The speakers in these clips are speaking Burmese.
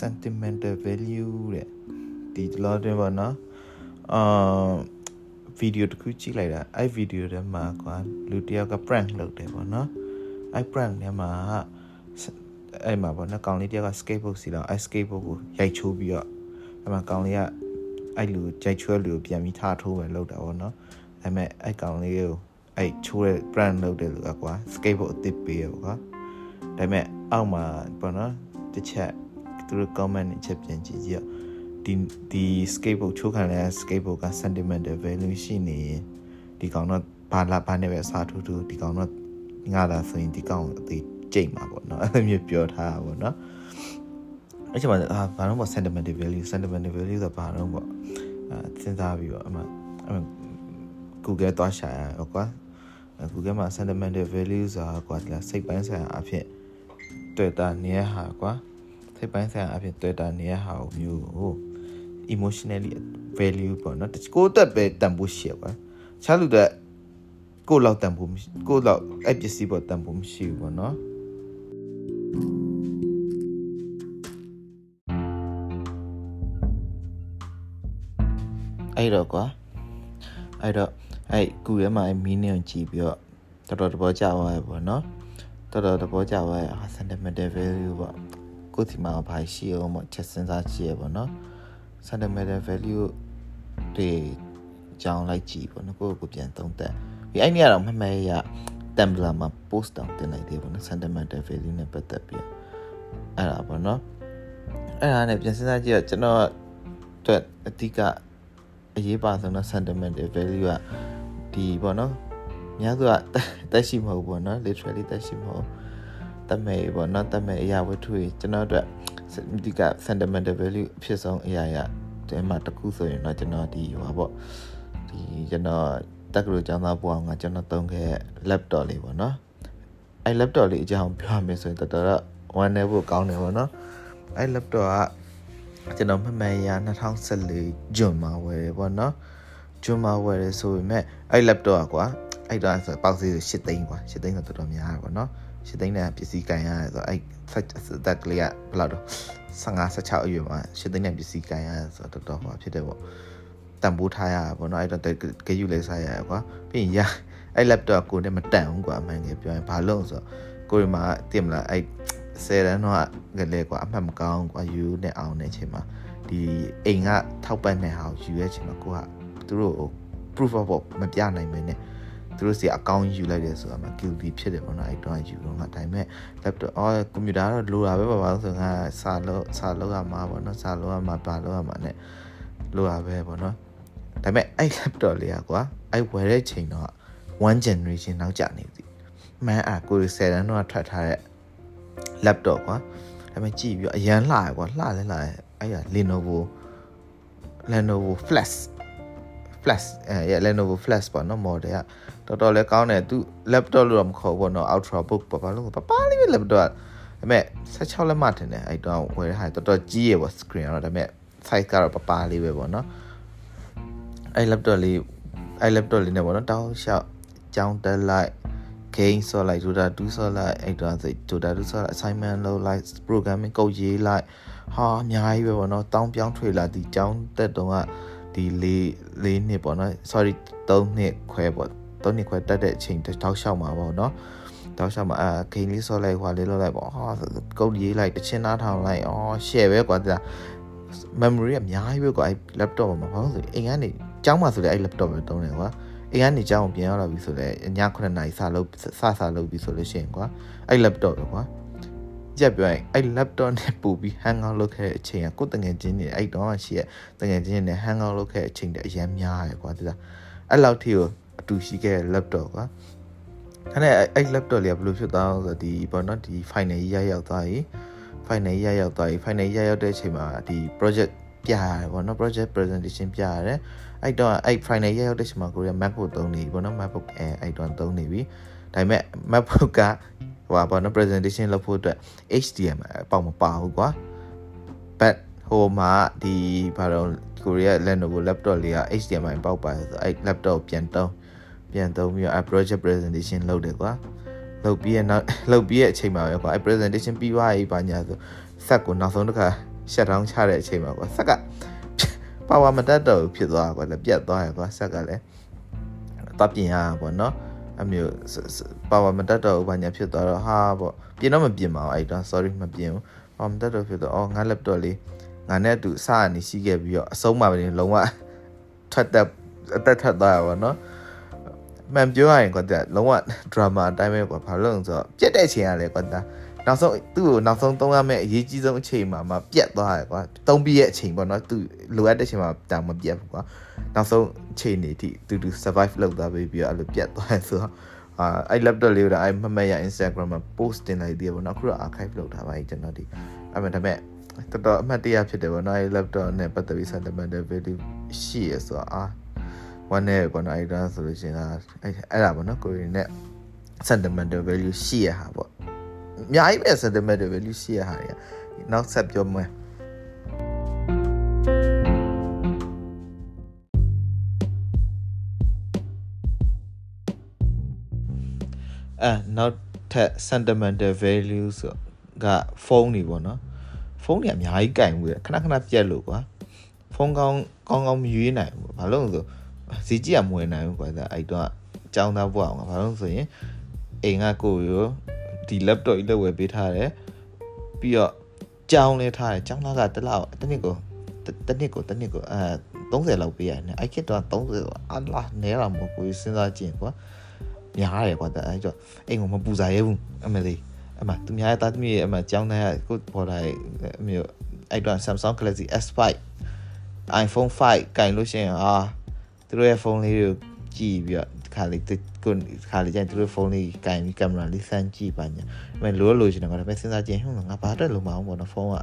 sentimental value တဲ့ဒီလောတွင်ပေါ့နော်အာဗီဒီယိုတစ်ခုကြည့်လိုက်တာအဲ့ဗီဒီယိုထဲမှာကွာလူတယောက်က prank လုပ်တယ်ပေါ့နော်အဲ့ prank ထဲမှာအဲ့မှာပေါ့နော်ကောင်လေးတယောက်က skateboard စီတော့အဲ့ skateboard ကိုရိုက်ချိုးပြီးတော့အဲ့မှာကောင်လေးကအဲ့လူကြိုက်ချွဲလူကိုပြန်ပြီးထားထိုးပဲလုပ်တာပေါ့နော်အဲ့မဲ့အဲ့ကောင်လေးကိုအဲ့ချိုးတဲ့ brand လုပ်တဲ့လူကကွာ skateboard အသစ်ပေးရပေါ့ကွာဒါပေမဲ့အောက်မှာပေါ့နော်တစ်ချက် သူတို့ comment နဲ့ချက်ပြန်ကြည့်ကြည့်ဒီဒီ skateboard ချိုးခံတဲ့ skateboard က sentimental value ရှိနေရင်ဒီကောင်တော့ဘာလာဘာနဲ့ပဲအစားထိုးထိုးဒီကောင်တော့ငါလာဆိုရင်ဒီကောင်အသေးကြိတ်မှာပေါ့နော်အဲ့လိုမျိုးပြောထားတာပေါ့နော်အဲ့ချိန်မှာအာဘာလို့ပေါ့ sentimental value sentimental value ဆိုတာဘာလို့ပေါ့အဲစဉ်းစားပြီးတော့အမှအမှ Google သွားရှာရတော့ကွာ Google မှာ sentimental value ဆိုတာကွာဒီစိတ်ပိုင်းဆိုင်ရာအဖြစ်တွေ့တာနေရဟာကွာ စိတ်ပိုင်းဆိုင်ရာအဖြစ်တွေ့တာနေရဟာမျိုးဟို emotionally value ပေါ့နော်ကိုယ့်တက်ပဲတန်ဖို့ရှိရကွာချားလူတဲ့ကိုယ့်လောက်တန်ဖို့ကိုယ့်လောက်အဲ့ပစ္စည်းပေါ်တန်ဖို့မရှိဘူးပေါ့နော်အဲ့တော့ကွာအဲ့တော့အဲ့ကူထဲမှာမီးနေကိုကြည့်ပြီးတော့တော်တော်တဘောကြသွားရပေါ့နော်တော်တော်တဘောကြသွားရ sentimental value ပေါ့ ကိုယ်ဒီမှာဘာရှိအောင်ပေါ့ချက်စဉ်းစားကြည့်ရပေါ့နော် sentimental value တွေကြောင်းလိုက်ကြည့်ပေါ့နော်ကိုယ့်ကိုပြန်သုံးသပ်ပြီးအဲ့ဒီကတော့မမှန်ရ Tumblr မှာ post တောင်တင်လိုက်သေးပေါ့နော် sentimental value နဲ့ပတ်သက်ပြီးအဲ့ဒါပေါ့နော်အဲ့ဒါနဲ့ပြန်စဉ်းစားကြည့်တော့ကျွန်တော်အတွက်အဓိကအရေးပါဆုံးတော့ sentimental value ကဒီပေါ့နော်များစုကတက်ရှိမဟုတ်ပေါ့နော် literally တက်ရှိမဟုတ် တမဲပေါ့နော်တမဲအရာဝတ္ထုကြီးကျွန်တော်အတွက်ဒီက sentimental value အဖြစ်ဆုံးအရာရဒီမှာတခုဆိုရင်တော့ကျွန်တော်ဒီဟောပေါ့ဒီကျွန်တော်တက္ကသိုလ်ကျောင်းသားဘဝကကျွန်တော်သုံးခဲ့ laptop လေးပေါ့နော်အဲ laptop လေးအကြောင်းပြောရမယ်ဆိုရင်တော်တော်ဝမ်းနေဖို့ကောင်းတယ်ပေါ့နော်အဲ laptop ကကျွန်တော်မှတ်မှန်ရ2014ဂျွန်မှာဝယ်တယ်ပေါ့နော်ဂျွန်မှာဝယ်တယ်ဆိုပေမဲ့အဲ laptop ကကွာအဲ့တော့ဆိုပေါက်စီ8သိန်းကွာ8သိန်းဆိုတော်တော်များတယ်ပေါ့နော် 8သိန်းနဲ့ပစ္စည်းကန်ရတယ်ဆိုအဲ့တက်ကလေးကဘယ်လောက်တော့15 16အရွယ်မှာ8သိန်းနဲ့ပစ္စည်းကန်ရတယ်ဆိုတော့တော်တော်ဟောဖြစ်တယ်ပေါ့တန်ဖိုးထားရပါဘောเนาะအဲ့တော့ဂယူလေးစားရရကွာပြီးရင်ရအဲ့ laptop ကိုနဲ့မတန်ဘူးကွာအမှန်ကြီးပြောရင်ဘာလို့ဆိုတော့ကိုရီမှာတင်မလားအဲ့ဆယ်တန်းတော့ကလေးကွာအမှတ်မကောင်းကွာယူနဲ့အောင်တဲ့အချိန်မှာဒီအိမ်ကထောက်ပံ့တဲ့ဟာကိုယူရဲ့အချိန်မှာကိုကသူတို့ proof of မပြနိုင်မင်းနဲ့ သူတို့စီအကောင့်ယူလိုက်တယ်ဆိုတာမှ guilty ဖြစ်တယ်ပေါ့နော်အဲ့တော့ယူတော့ငါဒါပေမဲ့ laptop အော်ကွန်ပျူတာတော့လိုတာပဲပါပါဆိုငါစာလို့စာလို့ရမှာပေါ့နော်စာလို့ရမှာပါလို့ရမှာ ਨੇ လိုတာပဲပေါ့နော်ဒါပေမဲ့အဲ့ laptop လေးอ่ะကွာအဲ့ဝယ်တဲ့ချိန်တော့1 generation နောက်ကျနေပြီမှန်အားကိုယ်7တန်းတော့ထွက်ထားတဲ့ laptop ကွာဒါပေမဲ့ကြည့်ပြီးအရန်လှရကွာလှလဲလှရအဲ့ရ Lenovo Lenovo Flash Flash အဲ Lenovo Flash ပေါ့နော် model ကတော်တော်လေးကောင်းတယ်သူ laptop လို့တော့မခေါ်ဘူးပေါ့နော် ultrabook ပေါ့ဘာလို့ပပလေးပဲ laptop ဒါပေမဲ့16လက်မထင်တယ်အဲ့တော့ဝယ်တဲ့ဟာတော်တော်ကြီးရပေါ့ screen ကတော့ဒါပေမဲ့ size ကတော့ပပလေးပဲပေါ့နော်အဲ့ laptop လေးအဲ့ laptop လေးနဲ့ပေါ့နော်တောင်းလျှောက်ကြောင်းတက်လိုက် game ဆော့လိုက် Dota 2ဆော့လိုက်အဲ့တော့ဆို Dota 2ဆော့လိုက် assignment လုပ်လိုက် programming ကုတ်ရေးလိုက်ဟာအများကြီးပဲပေါ့နော်တောင်းပြောင်းထွေလာဒီကြောင်းတက်တုံးက ဒီလေးလေးနှစ်ပေါ့နော် sorry 3နှစ်ခွဲပေါ့3နှစ်ခွဲတက်တဲ့အချိန်တောက်လျှောက်မှာပေါ့နော်တောက်လျှောက်မှာအာဂိမ်းလေးဆော့လိုက်ဟွာလေးလုပ်လိုက်ပေါ့ဟာကုတ်ရေးလိုက်တချင်းနားထောင်လိုက်အော် share ပဲကွာဒါ memory အများကြီးပဲကွာအဲ့ laptop မှာဘာလို့ဆိုအိမ်ကနေကျောင်းမှာဆိုလေအဲ့ laptop ပဲတုံးတယ်ကွာအိမ်ကနေကျောင်းကိုပြန်ရောက်လာပြီဆိုလေည9နာရီစလုပ်စစလုပ်ပြီဆိုလို့ရှိရင်ကွာအဲ့ laptop ပဲကွာ ကြက်ပြောရင်အဲ့ laptop နဲ့ပူပြီး hang out လုပ်ခဲ့တဲ့အချိန်ကကိုယ်တငယ်ချင်းတွေအဲ့တော့ရှိရတငယ်ချင်းတွေ hang out လုပ်ခဲ့တဲ့အချိန်တည်းအရင်များရယ်ကွာဒီလားအဲ့လောက်ထိကိုအတူရှိခဲ့တဲ့ laptop ကွာအဲ့နဲ့အဲ့ laptop လေးကဘယ်လိုဖြစ်သွားအောင်ဆိုဒီပေါ့နော်ဒီ final ကြီးရရောက်သွားပြီ final ရရောက်သွားပြီ final ရရောက်တဲ့အချိန်မှာဒီ project ပြရတယ်ပေါ့နော် project presentation ပြရတယ်အဲ့တော့အဲ့ final ရရောက်တဲ့အချိန်မှာကိုရီးယား MacBook သုံးနေပြီပေါ့နော် MacBook Air အဲ့တော့သုံးနေပြီဒါပေမဲ့ MacBook က ဟိုပါပေါ့နော် presentation လုပ်ဖို့အတွက် HDMI အပေါက်မပါဘူးကွာ but ဟိုမှာဒီဘာတော့ကိုရီးယား Lenovo laptop လေးက HDMI ပေါက်ပါတယ်ဆိုအဲ့ laptop ပြန်တုံးပြန်သုံးပြီးတော့ project presentation လုပ်တယ်ကွာလုပ်ပြီးရနောက်လုပ်ပြီးရဲ့အချိန်မှာပဲကွာအဲ presentation ပြီးသွားပြီပါညာဆိုဆက်ကိုနောက်ဆုံးတစ်ခါရှက်ထောင်းချတဲ့အချိန်မှာကွာဆက်ကပါဝါမတက်တော့ဖြစ်သွားကွာလည်းပြတ်သွားရကွာဆက်ကလည်းတော့ပြင်ရပါတော့ အမျိုးပါဝါမတက်တော့ဘာညာဖြစ်သွားတော့ဟာပေါ့ပြင်တော့မပြင်ပါဘူးအဲ့တော့ sorry မပြင်ဘူးပါဝါမတက်တော့ဖြစ်တော့အော်ငါ laptop လေးငါနဲ့အတူစရနေရှိခဲ့ပြီးတော့အဆုံးမှာပဲလုံးဝထွက်တက်အသက်ထွက်သွားရပါတော့မှန်ပြောရရင်ကွာတဲ့လုံးဝ drama အတိုင်းပဲကွာဘာလို့လဲဆိုတော့ပြက်တဲ့အချိန်ကလည်းကွာတဲ့ နောက်ဆုံးသူ့ကိုနောက်ဆုံးသုံးရမယ့်အရေးကြီးဆုံးအချိန်မှာမှပြတ်သွားတယ်ကွာသုံးပြီးရဲ့အချိန်ပေါ့နော်သူလိုအပ်တဲ့အချိန်မှာတောင်မပြတ်ဘူးကွာနောက်ဆုံးအချိန်နေထိသူသူ survive လုပ်သွားပြီးပြီးတော့အဲ့လိုပြတ်သွားတယ်ဆိုတော့အာအဲ့ laptop လေးကိုအဲ့မမရ Instagram မှာ post တင်လိုက်သေးတယ်ပေါ့နော်အခုတော့ archive လုပ်ထားပါပြီကျွန်တော်ဒီအဲ့မဲ့ဒါပေမဲ့တော်တော်အမှတ်တရဖြစ်တယ်ပေါ့နော်အဲ့ laptop နဲ့ပတ်သက်ပြီး sentimental value ရှိရဆိုတော့အာဝမ်းနဲ့ပေါ့နော်အဲ့ဒါဆိုလို့ရှိရင်အဲ့အဲ့ဒါပေါ့နော်ကိုရီနဲ့ sentimental value ရှိရဟာပေါ့ အများကြီးပဲ sentimental value ရှိရဟာတွေကနောက်ဆက်ပြောမယ်အဲနောက်ထပ် sentimental value ဆိုကဖုန်းတွေပေါ့နော်ဖုန်းတွေအများကြီးကင်ဘူးခဏခဏပြက်လို့ကွာဖုန်းကောင်းကောင်းကောင်းမရွေးနိုင်ဘူးဘာလို့လဲဆိုစီကြည့်ရမဝင်နိုင်ဘူးကွာအဲ့တော့အကြောင်းသားဘွားအောင်ဘာလို့ဆိုရင်အိမ်ကကိုရော ဒီ laptop ကြီးလက်ဝယ်ပေးထားတယ်ပြီးတော့ကြောင်းလေးထားတယ်ကြောင်းသားကတစ်လောက်တစ်နှစ်ကိုတစ်နှစ်ကိုတစ်နှစ်ကိုအဲ30လောက်ပေးရတယ်အဲ့ခေတ်တော့30ဆိုအလားနဲတာမဟုတ်ဘူးစဉ်းစားကြည့်ကွာများတယ်ကွာအဲ့ကြောအိမ်ကမပူစားရဲဘူးအမလေးအမသူများရဲ့တာသမီးရဲ့အမကြောင်းသားကိုပေါ်လာအမျိုးအဲ့တော့ Samsung Galaxy S5 iPhone 5ကင်လို့ရှိရင်အာသူတို့ရဲ့ဖုန်းလေးကိုကြည့်ပြီးတော့ခါလေး ကိုခါလေးကျရင်သူတို့ဖုန်းလေးကင်ပြီးကင်မရာလေးဆန်းကြည့်ပါညာအဲမဲ့လိုလို့ရှိရင်တော့ဒါပေမဲ့စဉ်းစားကြည့်ဟိုငါဘာအတွက်လုံးမအောင်ပေါ့နော်ဖုန်းက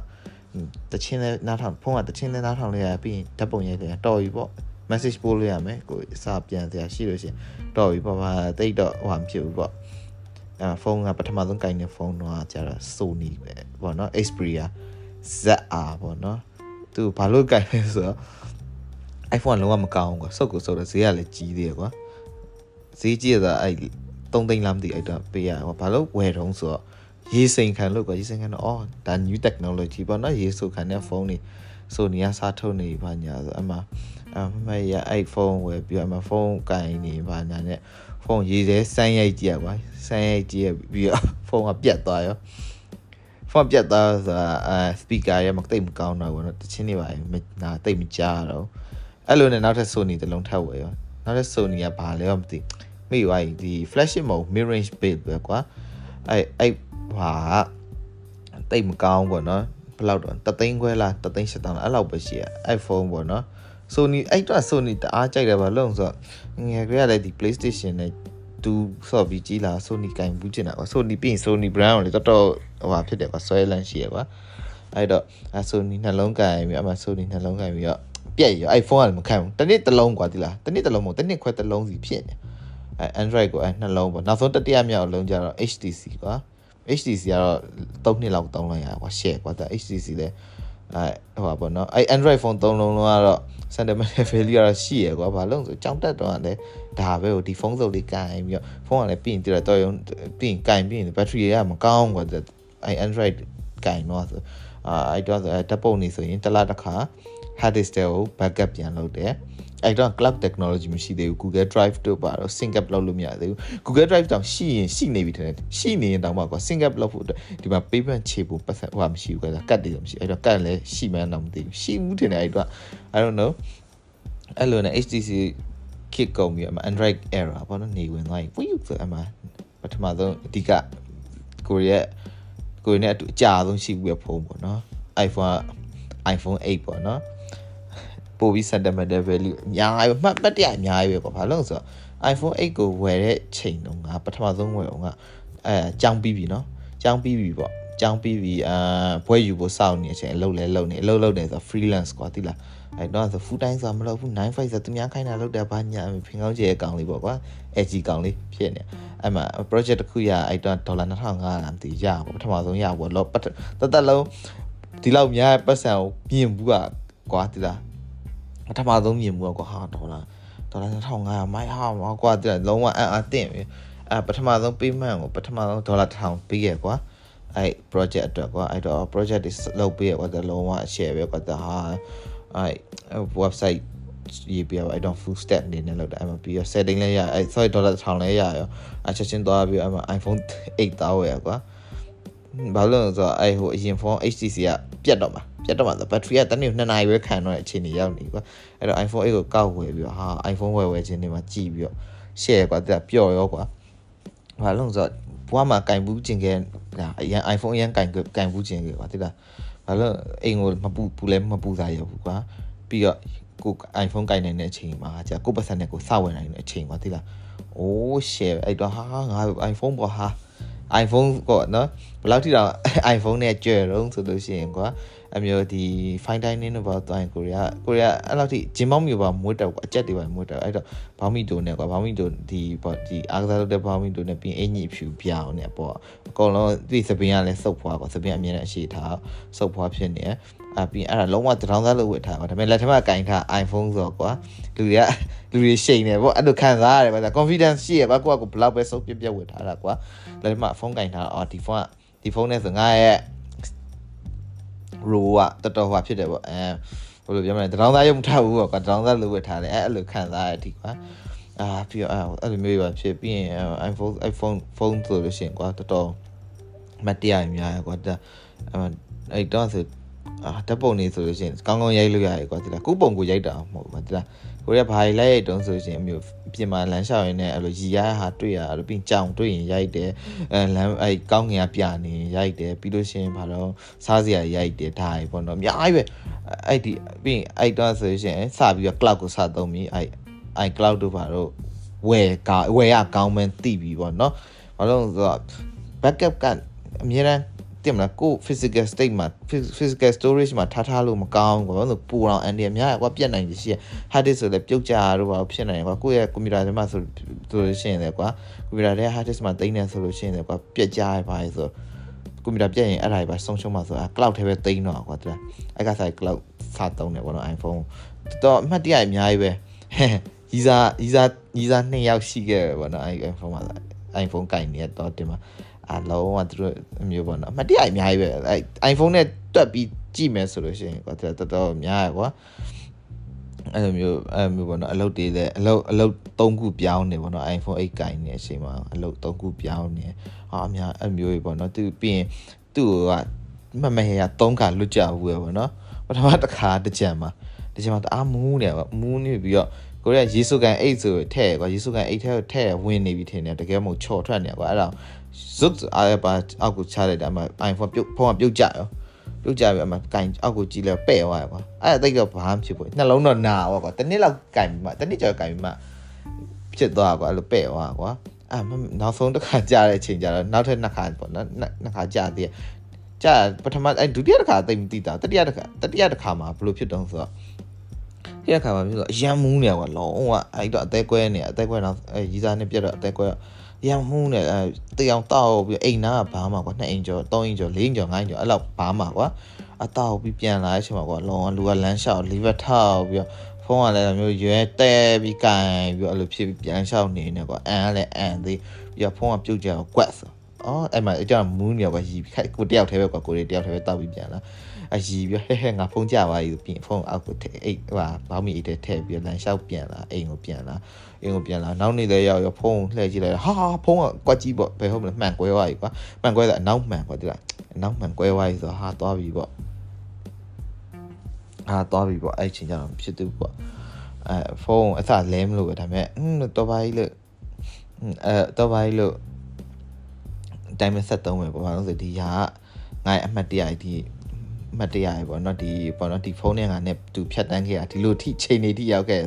တချင်းလဲနားထောင်ဖုန်းကတချင်းလဲနားထောင်လေးရပြီးရင်ဓာတ်ပုံရိုက်လေးတော်ပြီပေါ့ message ပို့လို့ရမယ်ကိုစာပြန်စရာရှိလို့ရှိရင်တော်ပြီပေါ့ဘာတိတ်တော့ဟိုမဖြစ်ဘူးပေါ့အဲဖုန်းကပထမဆုံးကင်တဲ့ဖုန်းတော့ကျတော့ Sony ပဲပေါ့နော် Xperia ZR ပေါ့နော်သူဘာလို့ကင်လဲဆိုတော့ iPhone လုံးဝမကောင်းဘူးကွာစုပ်ကိုစုပ်တော့ဈေးကလည်းကြီးသေးတယ်ကွာ ဈေးကြီးတာအဲ့3သိန်းလားမသိအဲ့တော့ပေးရဟောဘာလို့ဝယ်တုံးဆိုတော့ရေစိန်ခံလို့ကရေစိန်ခံတော့အော်ဒါ new technology ပေါ့နော်ရေစုခံတဲ့ဖုန်းတွေဆိုနေရစားထုတ်နေပါညာဆိုအမှအမှရအဲ့ဖုန်းဝယ်ပြီးအမှဖုန်းကင်နေပါညာနဲ့ဖုန်းရေသေးစမ်းရိုက်ကြည့်ရပါစမ်းရိုက်ကြည့်ရပြီးတော့ဖုန်းကပြတ်သွားရောဖုန်းပြတ်သွားဆိုတာအဲ speaker ရမတိတ်မကောင်းတော့ဘူးနော်တချင်းနေပါရင်နာတိတ်မကြားတော့အဲ့လိုနဲ့နောက်ထပ် Sony တလုံးထပ်ဝယ်ရော နောက်ထပ် Sony ကဘာလဲမသိမိသွားပြီဒီ flagship mode mid range build ပဲကွာအဲ့အဲ့ဟာတိတ်မကောင်းပေါ့နော်ဘယ်လောက်တော့တသိန်းခွဲလားတသိန်းရှစ်တောင်းလားအဲ့လောက်ပဲရှိရ iPhone ပေါ့နော် Sony အဲ့တော့ Sony တအားကြိုက်တယ်ဘာလို့ဆိုတော့ငယ်ကလေးကလည်းဒီ PlayStation နဲ့သူဆော့ပြီးကြီးလာ Sony ကင်ဘူးချင်တာကွာ Sony ပြီးရင် Sony brand ကိုလေတော်တော်ဟိုဟာဖြစ်တယ်ကွာဆွဲလန်းရှိရကွာအဲ့တော့ Sony နှလုံးကင်ပြီးအမှ Sony နှလုံးကင်ပြီးတော့ ပြက်ရော iPhone ကလည်းမခံဘူးတနည်းတစ်လုံးกว่าဒီလားတနည်းတစ်လုံးမဟုတ်တနည်းခွဲတစ်လုံးစီဖြစ်နေအဲ Android ကိုအဲနှလုံးပေါ့နောက်ဆုံးတတိယမြောက်လုံးကျတော့ HTC ကွာ HTC ကတော့3နှစ်လောက်တောင်းလိုက်ရကွာ share ကွာဒါ HTC လည်းအဲဟိုပါပေါ့နော်အဲ Android phone 3လုံးလုံးကတော့ sentimental value ကတော့ရှိရကွာဘာလို့ဆိုကြောင်တက်တော့လည်းဒါပဲဟိုဒီဖုန်းစုပ်လေးကင်ပြီးတော့ဖုန်းကလည်းပြီးရင်တည်းတော့ရုံပြီးရင်ကင်ပြီးရင် battery ရမကောင်းကွာအဲ Android ကင်တော့ဆိုအာအဲ့တော့ဆိုဓာတ်ပုံနေဆိုရင်တစ်လတစ်ခါ hard disk တွေကို backup ပြန်လုပ်တယ်အဲ့တော့ cloud technology မရှိသေးဘူး Google Drive တို့ပါတော့ sync up လုပ်လို့မရသေးဘူး Google Drive တောင်ရှိရင်ရှိနေပြီထင်တယ်ရှိနေရင်တောင်မှကွာ sync up လုပ်ဖို့အတွက်ဒီမှာ payment ချေဖို့ပတ်သက်ဟိုမရှိဘူးကွာကတ်တယ်မရှိအဲ့တော့ကတ်လည်းရှိမှန်းတော့မသိဘူးရှိမှုထင်တယ်အဲ့တော့ I don't know အဲ့လိုနဲ့ HTC kick ကုန်ပြီးအမ Android error ပေါ့နော်နေဝင်သွားရင် wii ဆိုအမပထမဆုံးအဓိကကိုရီးယားကိုရီးယားနဲ့အတူအကြဆုံးရှိဘူးပဲဖုန်းပေါ့နော် iPhone iPhone 8ပေါ့နော် ပို့ပြီး sentimental value အများကြီးမှတ်ပတ်တရအများကြီးပဲကွာဘာလို့လဲဆိုတော့ iPhone 8ကိုဝယ်တဲ့ချိန်တုန်းကပထမဆုံးဝယ်အောင်ကအဲကြောင်းပြီးပြီနော်ကြောင်းပြီးပြီပေါ့ကြောင်းပြီးပြီအာဘွဲယူဖို့စောင့်နေတဲ့အချိန်အလုပ်လဲလုပ်နေအလုပ်လုပ်နေဆို freelance ကွာတိလားအဲတော့ဆို full time ဆိုမလုပ်ဘူး9 5ဆိုသူများခိုင်းတာလုပ်တယ်ဘာညာဖင်ကောင်းကျဲအကောင်လေးပေါ့ကွာ AG ကောင်လေးဖြစ်နေအဲ့မှာ project တစ်ခုရအဲ့တော့ဒေါ်လာ2500လားမသိရပေါ့ပထမဆုံးရပေါ့လောပတ်တသက်လုံးဒီလောက်များပတ်စံကိုပြင်ဘူးကကွာတိလား ပထမဆုံးမြင်မှုကွာဟာဒေါ်လာဒေါ်လာ2500မိုက်ဟာမကွာတဲ့လုံးဝအံ့အားတင့်ပြီအဲပထမဆုံး payment ကိုပထမဆုံးဒေါ်လာ1000ပေးရကွာအဲ့ project အတွက်ကွာအဲ့တော့ project တွေလုပ်ပေးရကွာတလုံးဝ share ပဲကွာတဟာအဲ့ website ရေးပြပါအဲ့တော့ full step အနေနဲ့လုပ်တာအဲ့မှာပြီးတော့ setting လည်းရအဲ့ sorry dollar 1000လည်းရရောအချက်ချင်းသွားပြီးအဲ့မှာ iPhone 8တောင်းရကွာဘာလို့လဲဆိုတော့အဲ့ဟိုအရင် phone HTC ကပြတ်တော့မှာ ပြတ်တော့မှာဆို battery ကတနေ့2နာရီပဲခံတော့တဲ့အခြေအနေရောက်နေကွာအဲ့တော့ iPhone 8ကိုကောက်ဝယ်ပြီးတော့ဟာ iPhone ဝယ်ဝယ်ခြင်းတွေမှာကြည်ပြီးတော့ share ကွာတဲ့ပျော့ရောကွာဘာလို့လဲဆိုတော့ဘွားမှာကင်ဘူးကျင်ခဲ့အရင် iPhone အရင်ကင်ကင်ဘူးကျင်ခဲ့ကွာတိလားဘာလို့အိမ်ကိုမပူပူလဲမပူစားရဘူးကွာပြီးတော့ကို iPhone ကင်နိုင်တဲ့အချိန်မှာကြာကိုပတ်စံနဲ့ကိုစဝင်နိုင်တဲ့အချိန်ကွာတိလားအိုး share အဲ့တော့ဟာငါ iPhone ပေါ့ဟာ iPhone ကောနော်ဘယ်လောက်ထိတော့ iPhone နဲ့ကြွယ်တော့ဆိုလို့ရှိရင်ကွာ အမျိုးဒီ fine dining တို့ဘာသွားရင်ကိုရီးယားကိုရီးယားအဲ့လောက်ထိဂျင်မောင်းမျိုးပါမွေးတော့အကြက်တွေပါမွေးတော့အဲ့တော့ဘောင်းမီတိုနဲ့ကွာဘောင်းမီတိုဒီပေါ့ဒီအားကစားလုပ်တဲ့ဘောင်းမီတိုနဲ့ပြီးအင်ကြီးဖြူပြောင်းနေပေါ့အကုန်လုံးဒီစပင်းကလည်းစုပ်ဖွားကွာစပင်းအမြင်နဲ့အရှိထားစုပ်ဖွားဖြစ်နေတယ်အပြီးအဲ့ဒါလုံးဝတောင်းစားလို့ဝတ်ထားပါဒါပေမဲ့လက်ထက်ကကင်ထား iPhone ဆိုတော့ကွာလူတွေကလူတွေရှိနေပေါ့အဲ့လိုခံစားရတယ်ဗျာ confidence ရှိရပါကိုကကိုဘလောက်ပဲစုပ်ပြပြဝတ်ထားတာကွာလက်ထက်မှာဖုန်းကင်ထားအော်ဒီဖုန်းကဒီဖုန်းနဲ့ဆိုငါရဲ့ row ကတော်တော်ဟွာဖြစ်တယ်ပေါ့အဲဘယ်လိုပြောမလဲတောင်းသားရုံမထားဘူးပေါ့ကွာတောင်းသားလိုဝတ်ထားတယ်အဲအဲ့လိုခံစားရတဲ့ဒီကွာအာပြီးတော့အဲ့လိုမျိုးပါဖြစ်ပြီးရင် iPhone iPhone ဖုန်းဆိုလို့ရှိရင်ကွာတော်တော်မတရားများကွာအဲ့တော့ဆိုအာဓာတ်ပုံနေဆိုလို့ရှိရင်ကောင်းကောင်းရိုက်လို့ရတယ်ကွာဒီလားကိုပုံကိုရိုက်တာမဟုတ်ဘူးဒီလား ကိုရဘာလိုက်ရိုက်တုံးဆိုလို့ရှိရင်အမျိုးပြင်မာလမ်းလျှောက်ရင်းနဲ့အဲ့လိုရီရဟာတွေ့ရအဲ့လိုပြီးကြောင်တွေ့ရင်ရိုက်တယ်အဲလမ်းအဲ့ကောင်းငင်ကပြနေရိုက်တယ်ပြီးလို့ရှိရင်ဘာလို့စားစရာရိုက်တယ်ဒါကြီးပေါ့နော်အများကြီးပဲအဲ့ဒီပြီးအဲ့တော့ဆိုလို့ရှိရင်စပြီးတော့ cloud ကိုစသုံးပြီးအဲ့အဲ့ cloud တို့ဘာလို့ဝယ်ကဝယ်ရကောင်းမှန်းသိပြီပေါ့နော်ဘာလို့ဆိုတော့ backup ကအများအား တင်မလားကို physical state မှာ physical storage မှာထားထားလို့မကောင်းဘူးဘာလို့ပူအောင်အန်ဒီအများကွာပြတ်နိုင်ရှိရ hard disk ဆိုလည်းပြုတ်ကြတော့ဘာဖြစ်နိုင်ကွာကိုယ့်ရဲ့ကွန်ပျူတာထဲမှာဆိုဆိုလို့ရှိရင်လည်းကွာကွန်ပျူတာထဲ hard disk မှာတိမ့်နေဆိုလို့ရှိရင်လည်းကွာပြတ်ကြရပါလေဆိုကွန်ပျူတာပြတ်ရင်အဲ့ဒါပဲဆုံးရှုံးမှာဆိုတာ cloud ထဲပဲတိမ့်တော့ကွာသူအဲ့ကစား cloud စသုံးတယ်ပေါ့နော် iPhone တော့အမှတ်တရအများကြီးပဲရီစာရီစာရီစာ2ယောက်ရှိခဲ့ပဲပေါ့နော် iPhone မှာ iPhone ကင်နေတော့တင်မှာ အလုံးဝသူတို့အမျိုးပေါ့နော်အမှတ်တရအများကြီးပဲအဲ iPhone နဲ့တွက်ပြီးကြည့်မယ်ဆိုလို့ရှိရင်ကွာတော်တော်များရကွာအဲ့လိုမျိုးအဲ့မျိုးပေါ့နော်အလုပ်တွေလည်းအလုပ်အလုပ်၃ခုပြောင်းနေပေါ့နော် iPhone 8ကိုင်းနေအချိန်မှာအလုပ်၃ခုပြောင်းနေဟာအများအဲ့မျိုးကြီးပေါ့နော်သူပြီးရင်သူ့ကမမဟရ၃ခါလွတ်ကြဘူးပဲပေါ့နော်ပထမတစ်ခါတစ်ကြံမှာတစ်ကြံမှာတအားမူးနေပေါ့မူးနေပြီးတော့ ကိုရီးယားရေစုကန်အိတ်ဆိုထဲ့ကွာရေစုကန်အိတ်ထဲထဲ့ဝင်နေပြီထင်တယ်တကယ်မဟုတ်ချော်ထွက်နေကွာအဲ့ဒါဇွတ်အားပါအောက်ကိုချလိုက်တာအမ iPhone ပြုတ်ဖုန်းကပြုတ်ကြရောပြုတ်ကြပြီအမကင်အောက်ကိုကြည့်လဲပဲ့သွားရကွာအဲ့ဒါတိတ်တော့ဘာမှဖြစ်ဘူးနှလုံးတော့နာပါကွာတနည်းလောက်ကင်ပြီးမှတနည်းကျော်ကင်ပြီးမှဖြစ်သွားကွာအဲ့လိုပဲ့သွားကွာအဲ့နောက်ဆုံးတစ်ခါကြာတဲ့အချိန်ကျတော့နောက်ထပ်နှစ်ခါပေါ့နော်နှစ်ခါကြာသေးတယ်ကြာပထမအဲ့ဒုတိယတစ်ခါတိတ်မသိတာတတိယတစ်ခါတတိယတစ်ခါမှာဘယ်လိုဖြစ်တုံးဆိုတော့ ဒီတစ်ခါမှာဖြစ်ဆိုအရန်မူးနေကွာလုံးဝအဲ့တော့အသေးကွဲနေအသေးကွဲတော့အဲရီစာနဲ့ပြတ်တော့အသေးကွဲတော့ရမ်းမှုနဲ့အဲတယောင်တောက်ပြီးအိမ်နာကဘာမှကွာ2အိမ်ကျော်3အိမ်ကျော်4အိမ်ကျော်5အိမ်ကျော်အဲ့လောက်ဘာမှကွာအတောက်ပြီးပြန်လာတဲ့အချိန်မှာကွာလောကလူကလမ်းလျှောက်လီဗတ်ထောက်ပြီးတော့ဖုန်းကလည်းမျိုးရွဲတဲပြီးကန်ပြီးတော့အဲ့လိုဖြစ်ပြီးပြန်လျှောက်နေနေကွာအန်ကလည်းအန်သေးပြီးတော့ဖုန်းကပြုတ်ကြတော့ကွက်ဆိုအော်အဲ့မှာအကြောင်းမူးနေကွာရီခိုက်ကိုတယောက်တည်းပဲကွာကိုတယောက်တည်းပဲတောက်ပြီးပြန်လာ အရီပြီးဟဲဟဲငါဖုန်းကြပါပြီပြင်ဖုန်းအောက်ကိုထဲအိတ်ဟိုဘောင်းမီအိတ်ထဲထည့်ပြီးလမ်းလျှောက်ပြန်လာအိမ်ကိုပြန်လာအင်းကိုပြန်လာနောက်နေ့လည်းရောက်ရောဖုန်းလှည့်ကြည့်လိုက်ဟာဖုန်းကကွက်ကြီးပေါ့ဘယ်ဟုတ်မလဲမှန်ကွဲသွားပြီကွာမှန်ကွဲတာအနောက်မှန်ပေါ့ဒီလားအနောက်မှန်ကွဲသွားပြီဆိုဟာသွားပြီပေါ့ဟာသွားပြီပေါ့အဲ့ချိန်ကျတော့ဖြစ်သူပေါ့အဲဖုန်းအစလဲမလို့ပဲဒါပေမဲ့อืมတော့ပါကြီးလို့အဲတော့ပါကြီးလို့တိုင်းမဆက်သုံးမယ်ပေါ့ဘာလို့ဆိုဒီဟာငါ့အမှတ်တရဒီ မတရားပဲပေါ့နော်ဒီပေါ့နော်ဒီဖုန်းနဲ့ငါနဲ့သူဖြတ်တန်းခဲ့တာဒီလိုထိချိန်နေထိရောက်ခဲ့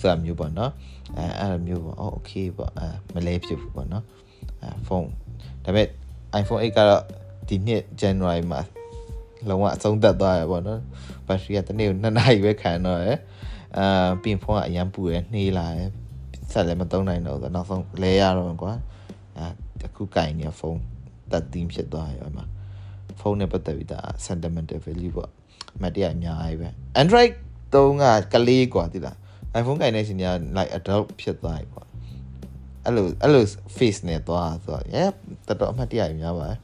ဆိုတာမျိုးပေါ့နော်အဲအဲ့လိုမျိုးပေါ့โอเคပေါ့အဲမလဲဖြစ်ဘူးပေါ့နော်အဲဖုန်းဒါပေမဲ့ iPhone 8ကတော့ဒီနှစ် January မှာလုံးဝအဆုံးသတ်သွားရပေါ့နော်ဘက်ထရီကတနေ့ကို2နာရီပဲခံတော့ရယ်အာပြင်ဖုန်းကအရန်ပူရယ်နှေးလာရယ်ဆက်လည်းမသုံးနိုင်တော့ဆိုတော့နောက်ဆုံးလဲရတော့ကွာအဲအခုကင်နေဖုန်းတက်တင်းဖြစ်သွားရယ်မှာဖု ုန်းနဲ့ပတ်သက်ပြီးဒါ sentimental value ပေါ့အမှတ်တရအများကြီးပဲ Android 3ကကလေးกว่าတိလား iPhone ကင်တဲ့ရှင်က like adult ဖြစ်သွားပြီပေါ့အဲ့လိုအဲ့လို face နဲ့သွားဆိုတော့ yeah တော်တော်အမှတ်တရအများပါပဲ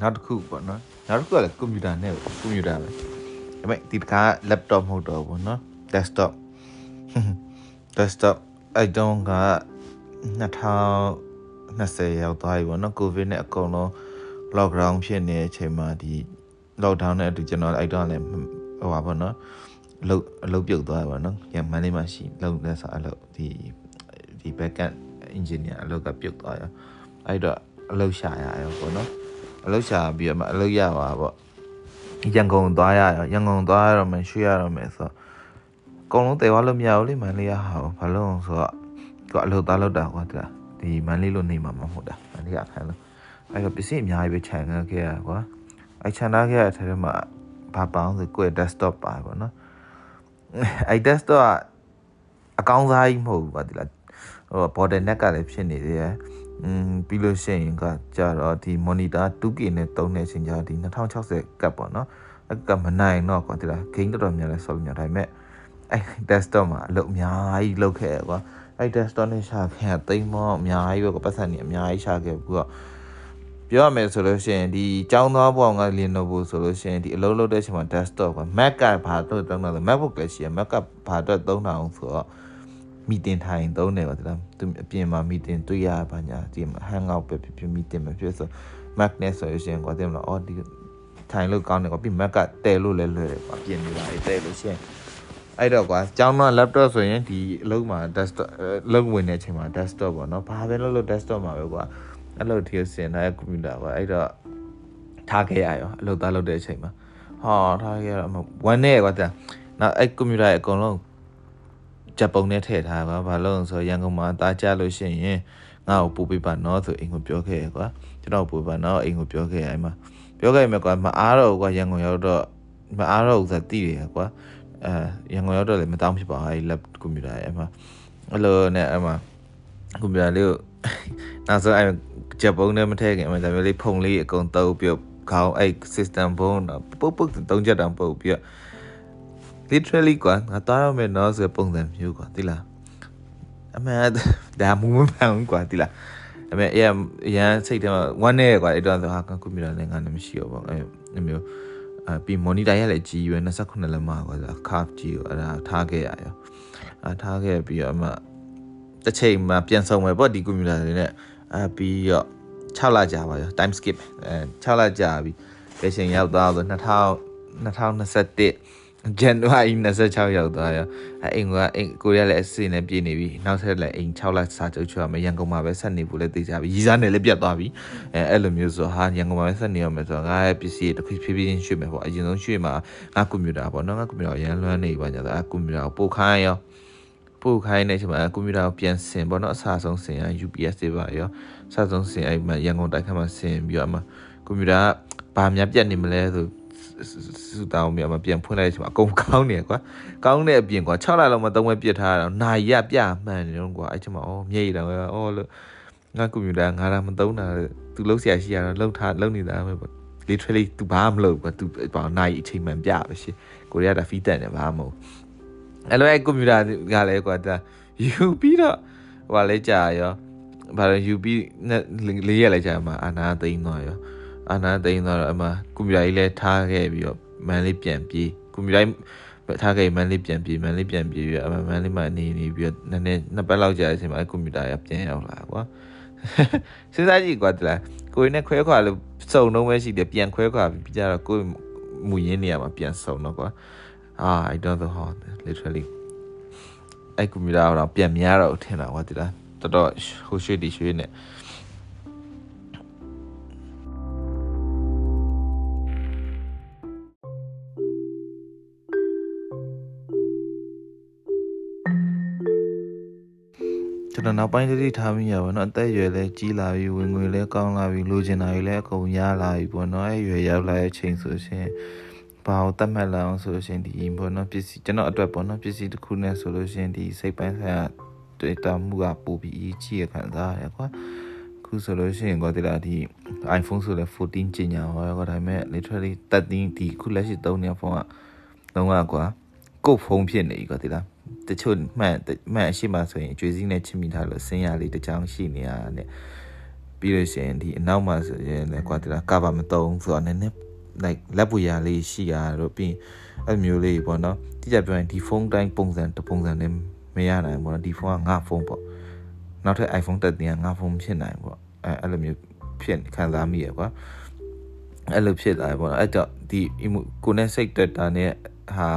နောက်တစ်ခုပေါ့နော်နောက်တစ်ခုကလည်းကွန်ပျူတာနဲ့ကွန်ပျူတာပဲဒါပေမဲ့ဒီတစ်ခါ laptop မဟုတ်တော့ဘူးเนาะ desktop desktop အဲ့တုန်းက2020ရောက်သွားပြီပေါ့နော် covid နဲ့အကုန်လုံး lockdown ဖြစ်နေတဲ့အချိန်မှာဒီ lockdown နဲ့အတူကျွန်တော်အဲ့တော့လည်းဟိုပါပေါ့နော်အလုပ်အလုပ်ပြုတ်သွားပါတော့။ရမန်လေးမှာရှိလုပ်တဲ့ဆိုအလုပ်ဒီဒီ backend engineer အလုပ်ကပြုတ်သွားရော။အဲ့တော့အလုပ်ရှာရရောပေါ့နော်။အလုပ်ရှာပြီးတော့မှအလုပ်ရပါပေါ့။ရန်ကုန်သွားရရောရန်ကုန်သွားရတော့မှရွှေ့ရတော့မယ်ဆိုတော့ အကုန်လုံးတည်သွားလို့မရဘူးလေမန်လေးရဟာဘာလို့ဆိုတော့ကိုအလုပ်သားလုပ်တာကွာတလားဒီမန်လေးလို့နေမှာမဟုတ်တာမန်လေးကခိုင်းလို့အဲ့တော့ပစ္စည်းအများကြီးပဲခြံခဲ့ရကွာအဲ့ခြံထားခဲ့ရတဲ့ထဲမှာဘာပေါင်းဆိုကိုယ့်ရဲ့ desktop ပါပေါ့နော်အဲ့ desktop ကအကောင်းစားကြီးမဟုတ်ဘူးပါဒီလားဟို border net ကလည်းဖြစ်နေသေးတယ်อืมပြီးလို့ရှိရင်ကကြတော့ဒီ monitor 2K နဲ့သုံးတဲ့အချိန်ကျတော့ဒီ2060ကပ်ပေါ့နော်အကမနိုင်တော့ကွာဒီလား gain တော်တော်များလဲဆော်ပြညာဒါပေမဲ့ အဲ့ desktop မှာအလုပ်အများကြီးလုပ်ခဲ့ရကွာအဲ့ desktop နဲ့ရှာခဲ့တိမ်မောအများကြီးပဲကွာပတ်စံနေအများကြီးရှာခဲ့ပြီးတော့ပြောရမယ်ဆိုလို့ရှိရင်ဒီចောင်းသားဘောင်က Lenovo ဆိုလို့ရှိရင်ဒီအလုပ်လုပ်တဲ့အချိန်မှာ desktop က Mac ကဘာတော့သုံးတာလဲ MacBook လည်းရှိရ Mac ကဘာတော့သုံးတာအောင်ဆိုတော့မီတင်ထိုင်သုံးတယ်ပါဒါသူအပြင်မှာမီတင်တွေ့ရပါညာဒီ hangout ပဲဖြစ်ဖြစ်မီတင်ပဲဖြစ်ဆို Mac နဲ့ဆိုလို့ရှိရင်ကွာတင်မလားအော်ဒီထိုင်လို့ကောင်းတယ်ကွာပြီး Mac ကတဲလို့လည်းလွယ်တယ်ကွာပြင်နေတာအဲတဲလို့ရှိရင် အဲ့တော့ကွာကျောင်းမှာ laptop ဆိုရင်ဒီအလုပ်မှာ desktop အလုပ်ဝင်တဲ့အချိန်မှာ desktop ပေါ့နော်ဘာပဲလုပ်လို့ desktop မှာပဲကွာအဲ့လိုထိစင်တဲ့ကွန်ပျူတာပါအဲ့တော့ထားခဲ့ရရောအလုပ်သားလုပ်တဲ့အချိန်မှာဟောထားခဲ့ရတော့ဝမ်းနေကွာတဲ့နောက်အဲ့ကွန်ပျူတာရဲ့အကုန်လုံးဂျပုံနဲ့ထည့်ထားပါဘာလို့ဆိုရန်ကုန်မှာတားကြလို့ရှိရင်ငါ့ကိုပို့ပေးပါနော်ဆိုအိမ်ကိုပြောခဲ့ရကွာကျွန်တော်ပို့ပါနော်အိမ်ကိုပြောခဲ့ရအဲ့မှာပြောခဲ့ရမယ်ကွာမအားတော့ကွာရန်ကုန်ရောက်တော့မအားတော့ဆိုတည်တယ်ကွာ အဲရန်ကုန်ရောက်တော့လည်းမတောင်းဖြစ်ပါဘူးအဲ့ lab ကွန်ပျူတာအဲ့မှာအဲ့လိုနဲ့အဲ့မှာကွန်ပျူတာလေးကိုနောက်ဆုံးအဲ့ချက်ပုံးနဲ့မထည့်ခင်အမှဒါမျိုးလေးဖုံလေးအကုန်တုပ်ပြီးခေါင်းအဲ့ system ဘုံတော့ပုတ်ပုတ်သုံးချက်တောင်ပုတ်ပြီး literally ကွာငါသွားရမယ်နော်ဆိုပုံစံမျိုးကွာတိလားအမှန်ဒါမူမမှန်ကွာတိလားအမေအရရန်စိတ်ထဲမှာဝမ်းနေကွာအဲ့တော့ဟာကွန်ပျူတာလည်းငါလည်းမရှိတော့ဘူးအဲ့မျိုး အပြီး monitor ရလည်းကြီးရွယ်28လက်မကွာ curve ကြီးကိုအဲ့ဒါထားခဲ့ရရောအထားခဲ့ပြီးတော့အမှတစ်ချိန်မှာပြန်ဆောင်မယ်ပေါ့ဒီကွန်ပျူတာတွေနဲ့အပြီးတော့6လကြာပါရော time skip အဲ6လကြာပြီဘယ်ချိန်ရောက်သွားဆို2000 2021 January 26ရောက်သွားရောအဲအိမ်ကအိမ်ကိုရလည်းအစင်းနဲ့ပြည့်နေပြီနောက်ဆက်လည်းအိမ်6လစာချုပ်ချရမယ်ရန်ကုန်မှာပဲဆက်နေဖို့လည်းသိကြပြီရီစားနဲ့လည်းပြတ်သွားပြီအဲအဲ့လိုမျိုးဆိုဟာရန်ကုန်မှာပဲဆက်နေရမယ်ဆိုတော့ငါရဲ့ပစ္စည်းတစ်ခုဖြည်းဖြည်းချင်းရွှေ့မယ်ပေါ့အရင်ဆုံးရွှေ့မှာငါကွန်ပျူတာပေါ့နော်ငါကွန်ပျူတာရန်လွမ်းနေပါကြတော့အဲကွန်ပျူတာကိုပို့ခိုင်းရောပို့ခိုင်းနေချိန်မှာကွန်ပျူတာကိုပြန်ဆင်ပေါ့နော်အစားဆုံးဆင်ရ UPS တွေပါရောအစားဆုံးဆင်အဲ့မှာရန်ကုန်တိုက်ခတ်မှာဆင်ပြီးတော့အမှကွန်ပျူတာကဘာများပြတ်နေမလဲဆို စူတောင်းပြီးအမှပြန်ဖွင့်လိုက်ချိန်မှာအကုန်ကောင်းနေကွာကောင်းတဲ့အပြင်ကွာ6လလောက်မှသုံးဝဲပြစ်ထားတာနာရီရပြမှန်နေတော့ကွာအဲ့ချိန်မှာအော်မြိတ်တယ်ကွာအော်လို့ငါကွန်ပျူတာငါလာမသုံးတာသူလုံးဆရာရှိရတော့လုံးထားလုံးနေတာပဲပေါ့ literally သူဘာမှမလုပ်ဘူးသူဘာနိုင်အချိန်မှန်ပြပဲရှင်ကိုရီးယားဒါ feedback နဲ့ဘာမှမဟုတ်အဲ့လိုအဲ့ကွန်ပျူတာကလည်းကွာဒါယူပြီးတော့ဟိုလည်းကြာရောဘာလို့ယူပြီးလေးရက်လည်းကြာမှာအာနာသိမ်းသွားရော အာနာသိမ်းသွားတော့အမှကွန်ပျူတာကြီးလည်းထားခဲ့ပြီးတော့မန်လေးပြန်ပြေးကွန်ပျူတာထားခဲ့မန်လေးပြန်ပြေးမန်လေးပြန်ပြေးပြီးတော့အမှမန်လေးမှနေနေပြီးတော့နည်းနည်းနှစ်ပတ်လောက်ကြာတဲ့အချိန်မှာကွန်ပျူတာရပြန်ရောက်လာကွာစဉ်းစားကြည့်ကွာတလားကိုယ်နဲ့ခွဲခွာလို့စုံတော့ပဲရှိတယ်ပြန်ခွဲခွာပြီးကြတော့ကိုယ်မူရင်းနေရမှာပြန်စုံတော့ကွာအာ I don't know how literally အဲ့ကွန်ပျူတာတော့ပြန်များတော့ထင်တာကွာတလားတော်တော်ဟိုရွှေ့ဒီရွှေ့နဲ့ ကျွန်တော်နောက်ပိုင်းတတိထားမိရပါတော့အသက်အရွယ်လည်းကြီးလာပြီဝင်ငွေလည်းကောင်းလာပြီလိုချင်တာတွေလည်းအကုန်ရလာပြီပေါ့နော်အဲ့ရွယ်ရောက်လာတဲ့အချိန်ဆိုရှင်ဘာကိုတတ်မှတ်လာအောင်ဆိုလို့ရှင်ဒီပေါ့နော်ပစ္စည်းကျွန်တော်အတွက်ပေါ့နော်ပစ္စည်းတစ်ခုနဲ့ဆိုလို့ရှင်ဒီစိတ်ပိုင်းဆိုင်ရာတွေ့တာမှုကပိုပြီးအရေးကြီးရခံစားရတယ်ကွာခုဆိုလို့ရှိရင်ကွာဒီလားဒီ iPhone ဆိုလဲ14ကျင်ညာဟောကွာဒါပေမဲ့ literally 13ဒီခုလက်ရှိသုံးနေဖုန်းကလုံးဝကွာကို့ဖုန်းဖြစ်နေပြီကွာဒီလား တချို့မှန်မှန်အရှိမှဆိုရင်အကျွေးစည်းနဲ့ချစ်မိထားလို့ဆင်းရလေးတစ်ချောင်းရှိနေရတယ်ပြီးလို့ရှိရင်ဒီအနောက်မှာဆိုရင်လည်းကွာတလားကဘာမတုံးဆိုတော့နည်းနည်း like လက်ပူရလေးရှိရတော့ပြီးအဲ့မျိုးလေးပေါ့နော်တိကျပြောရင်ဒီဖုန်းတိုင်းပုံစံတပုံစံနဲ့မရနိုင်ဘူးနော်ဒီဖုန်းကငါဖုန်းပေါ့နောက်ထပ် iPhone တက်တင်ကငါဖုန်းဖြစ်နိုင်ပေါ့အဲအဲ့လိုမျိုးဖြစ်ခံစားမိရကွာအဲ့လိုဖြစ်လာပေါ့အဲ့တော့ဒီကိုနဲ့စိတ်တက်တာနဲ့ဟာ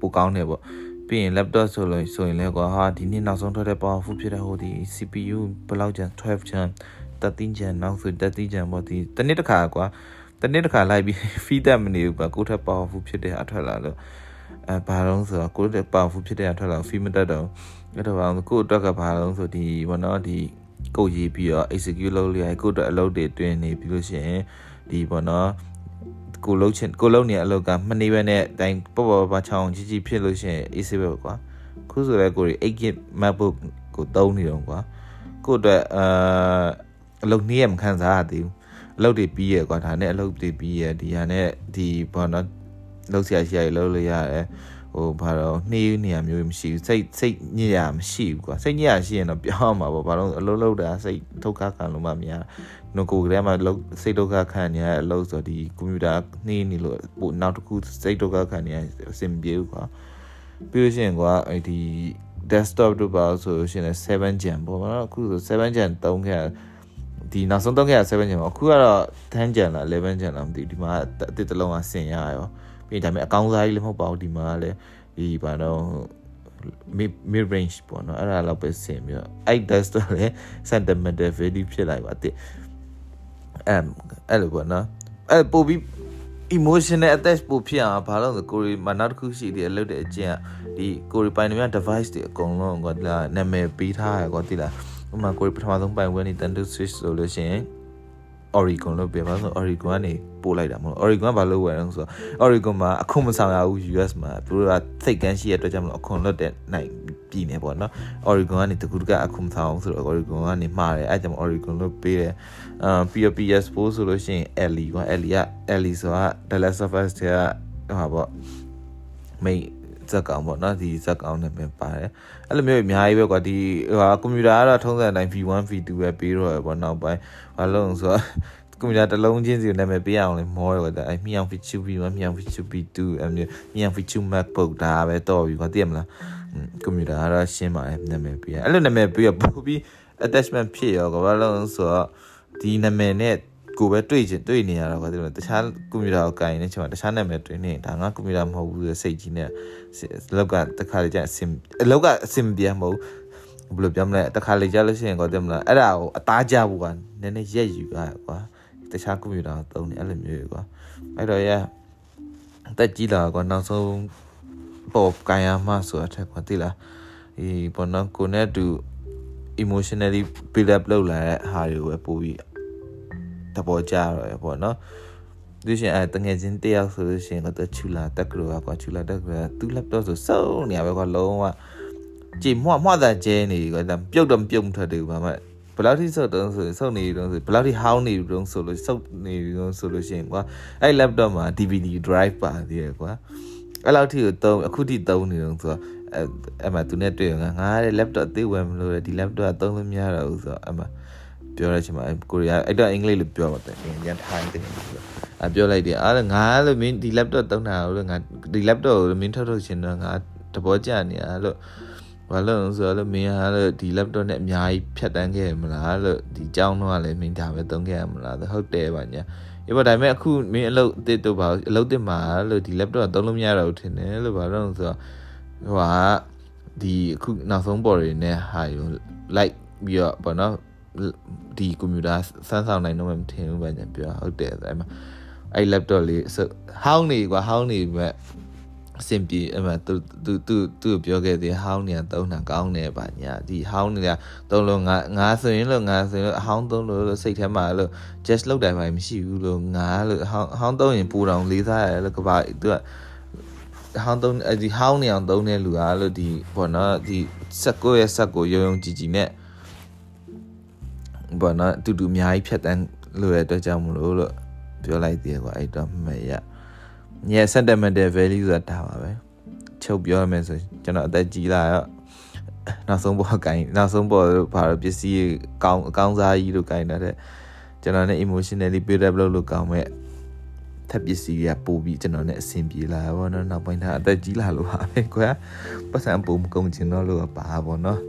ပိုကောင်းတယ်ပေါ့ ပြီးရင် laptop ဆိုလို့ဆိုရင်လည်းကွာဟာဒီနေ့နောက်ဆုံးထွက်တဲ့ powerful ဖြစ်တဲ့ဟိုဒီ CPU ဘယ်လောက်ကျန်12ကျန်13ကျန်နောက်ဆို13ကျန်ပေါ့ဒီတနေ့တစ်ခါကွာတနေ့တစ်ခါလိုက်ပြီး feedback မနေဘူးကွာကိုထက် powerful ဖြစ်တဲ့အထွက်လာလို့အဲဘာလို့ဆိုတော့ကိုထက် powerful ဖြစ်တဲ့အထွက်လာ feed မတက်တော့အဲ့တော့ဘာလို့ကိုအတွက်ကဘာလို့ဆိုဒီဘောနော်ဒီကိုရေးပြီးတော့ execute လုပ်လိုက်ကိုအတွက်အလုပ်တွေတွင်နေပြီးလို့ရှိရင်ဒီဘောနော် ကိုလုံးချင်ကိုလုံးနေအလုပ်ကမနေပဲနဲ့တိုင်းပေါ့ပေါ့ပါချောင်းကြီးကြီးဖြစ်လို့ရှိရင် AC ပဲကွာခုဆိုလဲကိုရီ 8GB MacBook ကိုသုံးနေတော့ကွာကိုအတွက်အာအလုပ်နည်းရမခံစားရသေးဘူးအလုပ်တွေပြီးရကွာဒါနဲ့အလုပ်တွေပြီးရဒီဟာနဲ့ဒီဘောနော်လုပ်ဆရာရှိရလုပ်လို့ရတယ်ဟိုဘာတော့နှေးနေရမျိုးမရှိဘူးစိတ်စိတ်ညစ်ရမရှိဘူးကွာစိတ်ညစ်ရရှိရင်တော့ပြောင်းမှာပေါ့ဘာလို့အလုပ်လုပ်တာစိတ်ဒုက္ခခံလို့မှမရ နှုတ်ကိုယ်ကလေးမှာလုပ်စိတ်ဒုက္ခခံနေရတဲ့အလုပ်ဆိုဒီကွန်ပျူတာနှေးနေလို့ပို့နောက်တစ်ခုစိတ်ဒုက္ခခံနေရအဆင်ပြေဘူးကွာပြီးလို့ရှိရင်ကွာအဲ့ဒီ desktop တို့ပါဆိုရှင်လည်း7 gen ပေါ့နော်အခုဆို7 gen သုံးခဲ့ဒီနောက်ဆုံးသုံးခဲ့7 gen ပေါ့အခုကတော့10 gen လား11 gen လားမသိဘူးဒီမှာအတစ်တလုံးကဆင်ရရောပြီးဒါပေမဲ့အကောင်းစားကြီးလည်းမဟုတ်ပါဘူးဒီမှာလည်းဒီဘာတော့ mid mid range ပေါ့နော်အဲ့ဒါလောက်ပဲဆင်ပြီးတော့အဲ့ desktop လည်း sentimental value ဖြစ်လိုက်ပါတဲ့ အဲ့အဲ့လိုပေါ့နော်အဲ့ပို့ပြီး emotional attach ပို့ဖြစ်အောင်ဘာလို့လဲကိုရီမနောက်တစ်ခုရှိသေးတယ်လုတ်တဲ့အကျင့်ကဒီကိုရီပိုင်နေမြ device တွေအကုန်လုံးကွာဒီလားနာမည်ပေးထားရကွာဒီလားဥပမာကိုရီပထမဆုံးပိုင်ဝဲနေ Nintendo Switch ဆိုလို့ရှိရင် Oregon လို့ပြောပါဆို Oregon ကနေပို့လိုက်တာမဟုတ် Oregon ကဘာလို့ဝယ်လဲဆိုတော့ Oregon မှာအခွန်မဆောင်ရဘူး US မှာသူတို့ကစိတ်ကန်းရှိရတဲ့အတွက်ကြောင့်မလို့အခွန်လွတ်တဲ့နိုင် ပြည်နေပေါ့နော် Oregon ကနေတကူတကအခွန်မဆောင်အောင်ဆိုတော့ Oregon ကနေမှားတယ်အဲကြောင့် Oregon လို့ပေးတယ်အာပြီးတော့ PS4 ဆိုလို့ရှိရင် Ellie ကွာ Ellie က Ellie ဆိုတာ The Last of Us တဲ့ဟာပေါ့မိတ်ဇက်ကောင်ပေါ့နော်ဒီဇက်ကောင်နဲ့ပဲပါတယ်အဲ့လိုမျိုးအများကြီးပဲကွာဒီဟာကွန်ပျူတာကတော့ထုံးစံအတိုင်း V1 V2 ပဲပြီးတော့ပဲပေါ့နောက်ပိုင်းဘာလို့ဆိုတော့ကွန်ပျူတာတစ်လုံးချင်းစီနာမည်ပေးအောင်လေမောတော့အဲ့မြောင် feature V1 မြောင် feature V2 အဲ့မျိုးမြောင် feature MacBook ဒါပဲတော့ပြီကွာသိရမလား ကွန်ပျူတာကတော့ရှင်းပါတယ်နာမည်ပေးရအဲ့လိုနာမည်ပေးရပို့ပြီး attachment ဖြစ်ရောကွာဘာလို့ဆိုတော့ဒီနာမည်နဲ့ကိုပဲတွေ့ချင်တွေ့နေရတော့ကွာဒီလိုတခြားကွန်ပျူတာကိုကင်နေချင်မှာတခြားနာမည်တွေ့နေဒါငါကွန်ပျူတာမဟုတ်ဘူးစိတ်ကြီးနဲ့လောက်ကတခါလေကျအစင်လောကအစင်ပြမဟုတ်ဘယ်လိုပြောမလဲတခါလေကြလို့ရှိရင်ကွာတယ်မလားအဲ့ဒါကိုအသားကြဖို့ကနည်းနည်းရက်ယူရကွာတခြားကွန်ပျူတာကိုသုံးနေအဲ့လိုမျိုးကွာအဲ့တော့ရတက်ကြီးလာကွာနောက်ဆုံး ပေါ်ကင်ရမှဆိုအထက်ကွာသိလားဒီပေါ်တော့ကိုနဲ့တူ emotionally build up လုပ်လာတဲ့ဟာတွေကိုပဲပို့ပြီးသဘောကျတော့ပေါ့နော်ဒီရှင်အဲတငယ်ချင်းတယောက်ဆိုလို့ရှိရင်တော့ချူလာတက်ကရောကွာချူလာတက်ကရောသူ laptop ဆိုစုံနေရပဲကွာလုံးဝကြည်မွှမွှတာကျဲနေကွာပြုတ်တော့ပြုတ်မထွက်တယ်ဘာမှဘယ်လောက်ထိစုပ်တုံးဆိုစုပ်နေတုံးဆိုဘယ်လောက်ထိဟောင်းနေတုံးဆိုလို့စုပ်နေတုံးဆိုလို့ရှိရင်ကွာအဲ့ laptop မှာ DVD drive ပါသေးတယ်ကွာ အဲ့လောက်ထိကိုတုံးအခုထိတုံးနေတုံးဆိုတော့အဲ့အဲ့မှာသူနဲ့တွေ့ငါငါတဲ့ laptop အသေးဝယ်မလို့ဒီ laptop ကသုံးလို့မရတော့ဘူးဆိုတော့အဲ့မှာပြောရချင်မှာကိုရီးယားအဲ့တော့အင်္ဂလိပ်လိုပြောပါတယ်ရန်ထိုင်းတယ်အပြောလိုက်တယ်အားငါလို့မင်းဒီ laptop သုံးတာလို့ငါဒီ laptop ကိုမင်းထုတ်ထုတ်ရှင်တော့ငါတဘောကြနေတာလို့ဘာလို့ဆိုတော့မင်းဟာလို့ဒီ laptop နဲ့အများကြီးဖြတ်တန်းခဲ့မလားလို့ဒီကြောင်းတော့လည်းမင်းဒါပဲသုံးခဲ့ရမလားဟုတ်တယ်ပါညာ အေးပါဒါပေမဲ့အခုမင်းအလုပ်အစ်တို့ပါအလုပ်တစ်မှာလို့ဒီ laptop သုံးလို့မရတော့ဘူးထင်တယ်လို့ဘာလို့ဆိုတော့ဟိုဟာဒီအခုနောက်ဆုံးပေါ်တွေနဲ့ဟာယူလိုက်ပြီးတော့ဘောနော်ဒီကွန်ပျူတာစမ်းဆောင်နိုင်တော့မှမထင်ဘူးဗျာပြောဟုတ်တယ်အဲ့မှာအဲ့ laptop လေးဟောင်းနေကွာဟောင်းနေပဲ အဆင်ပြေအမှသူသူသူသူပြောခဲ့သေးဟောင်းနေသုံးတာကောင်းတယ်ဗျညာဒီဟောင်းနေတာသုံးလို့ငါငါဆိုရင်လို့ငါဆိုရင်အဟောင်းသုံးလို့လို့စိတ်ထဲမှာလို့ just လောက်တယ်ဘာမရှိဘူးလို့ငါလို့ဟောင်းဟောင်းသုံးရင်ပူတောင်လေးစားရတယ်လို့ကဘာသူကဟောင်းသုံးဒီဟောင်းနေအောင်သုံးတဲ့လူကလို့ဒီဘောနော်ဒီဆက်ကိုရဲ့ဆက်ကိုရုံရုံကြည်ကြည်နဲ့ဘောနော်အတူတူအများကြီးဖြတ်တန်းလို့ရတဲ့အတွက်ကြောင့်မလို့လို့ပြောလိုက်သေးကွာအဲ့တော့မရ ည sentimental value ဆိုတာဒါပါပဲချုပ်ပြောရမယ်ဆိုကျွန်တော်အသက်ကြီးလာတော့နောက်ဆုံးပေါ်ကိုင်းနောက်ဆုံးပေါ်ဘာလို့ပစ္စည်းကောင်းအကောင်းစားကြီးတို့ကိုင်းတဲ့ကျွန်တော်နဲ့ emotionally build up လုပ်လို့ကောင်းမဲ့ထပ်ပစ္စည်းကပို့ပြီးကျွန်တော်နဲ့အဆင်ပြေလာဘောနော်နောက်ပိုင်းကအသက်ကြီးလာလို့ပါပဲကွာပတ်စံပုံမကုန်ချင်တော့လို့ပါဘောနော်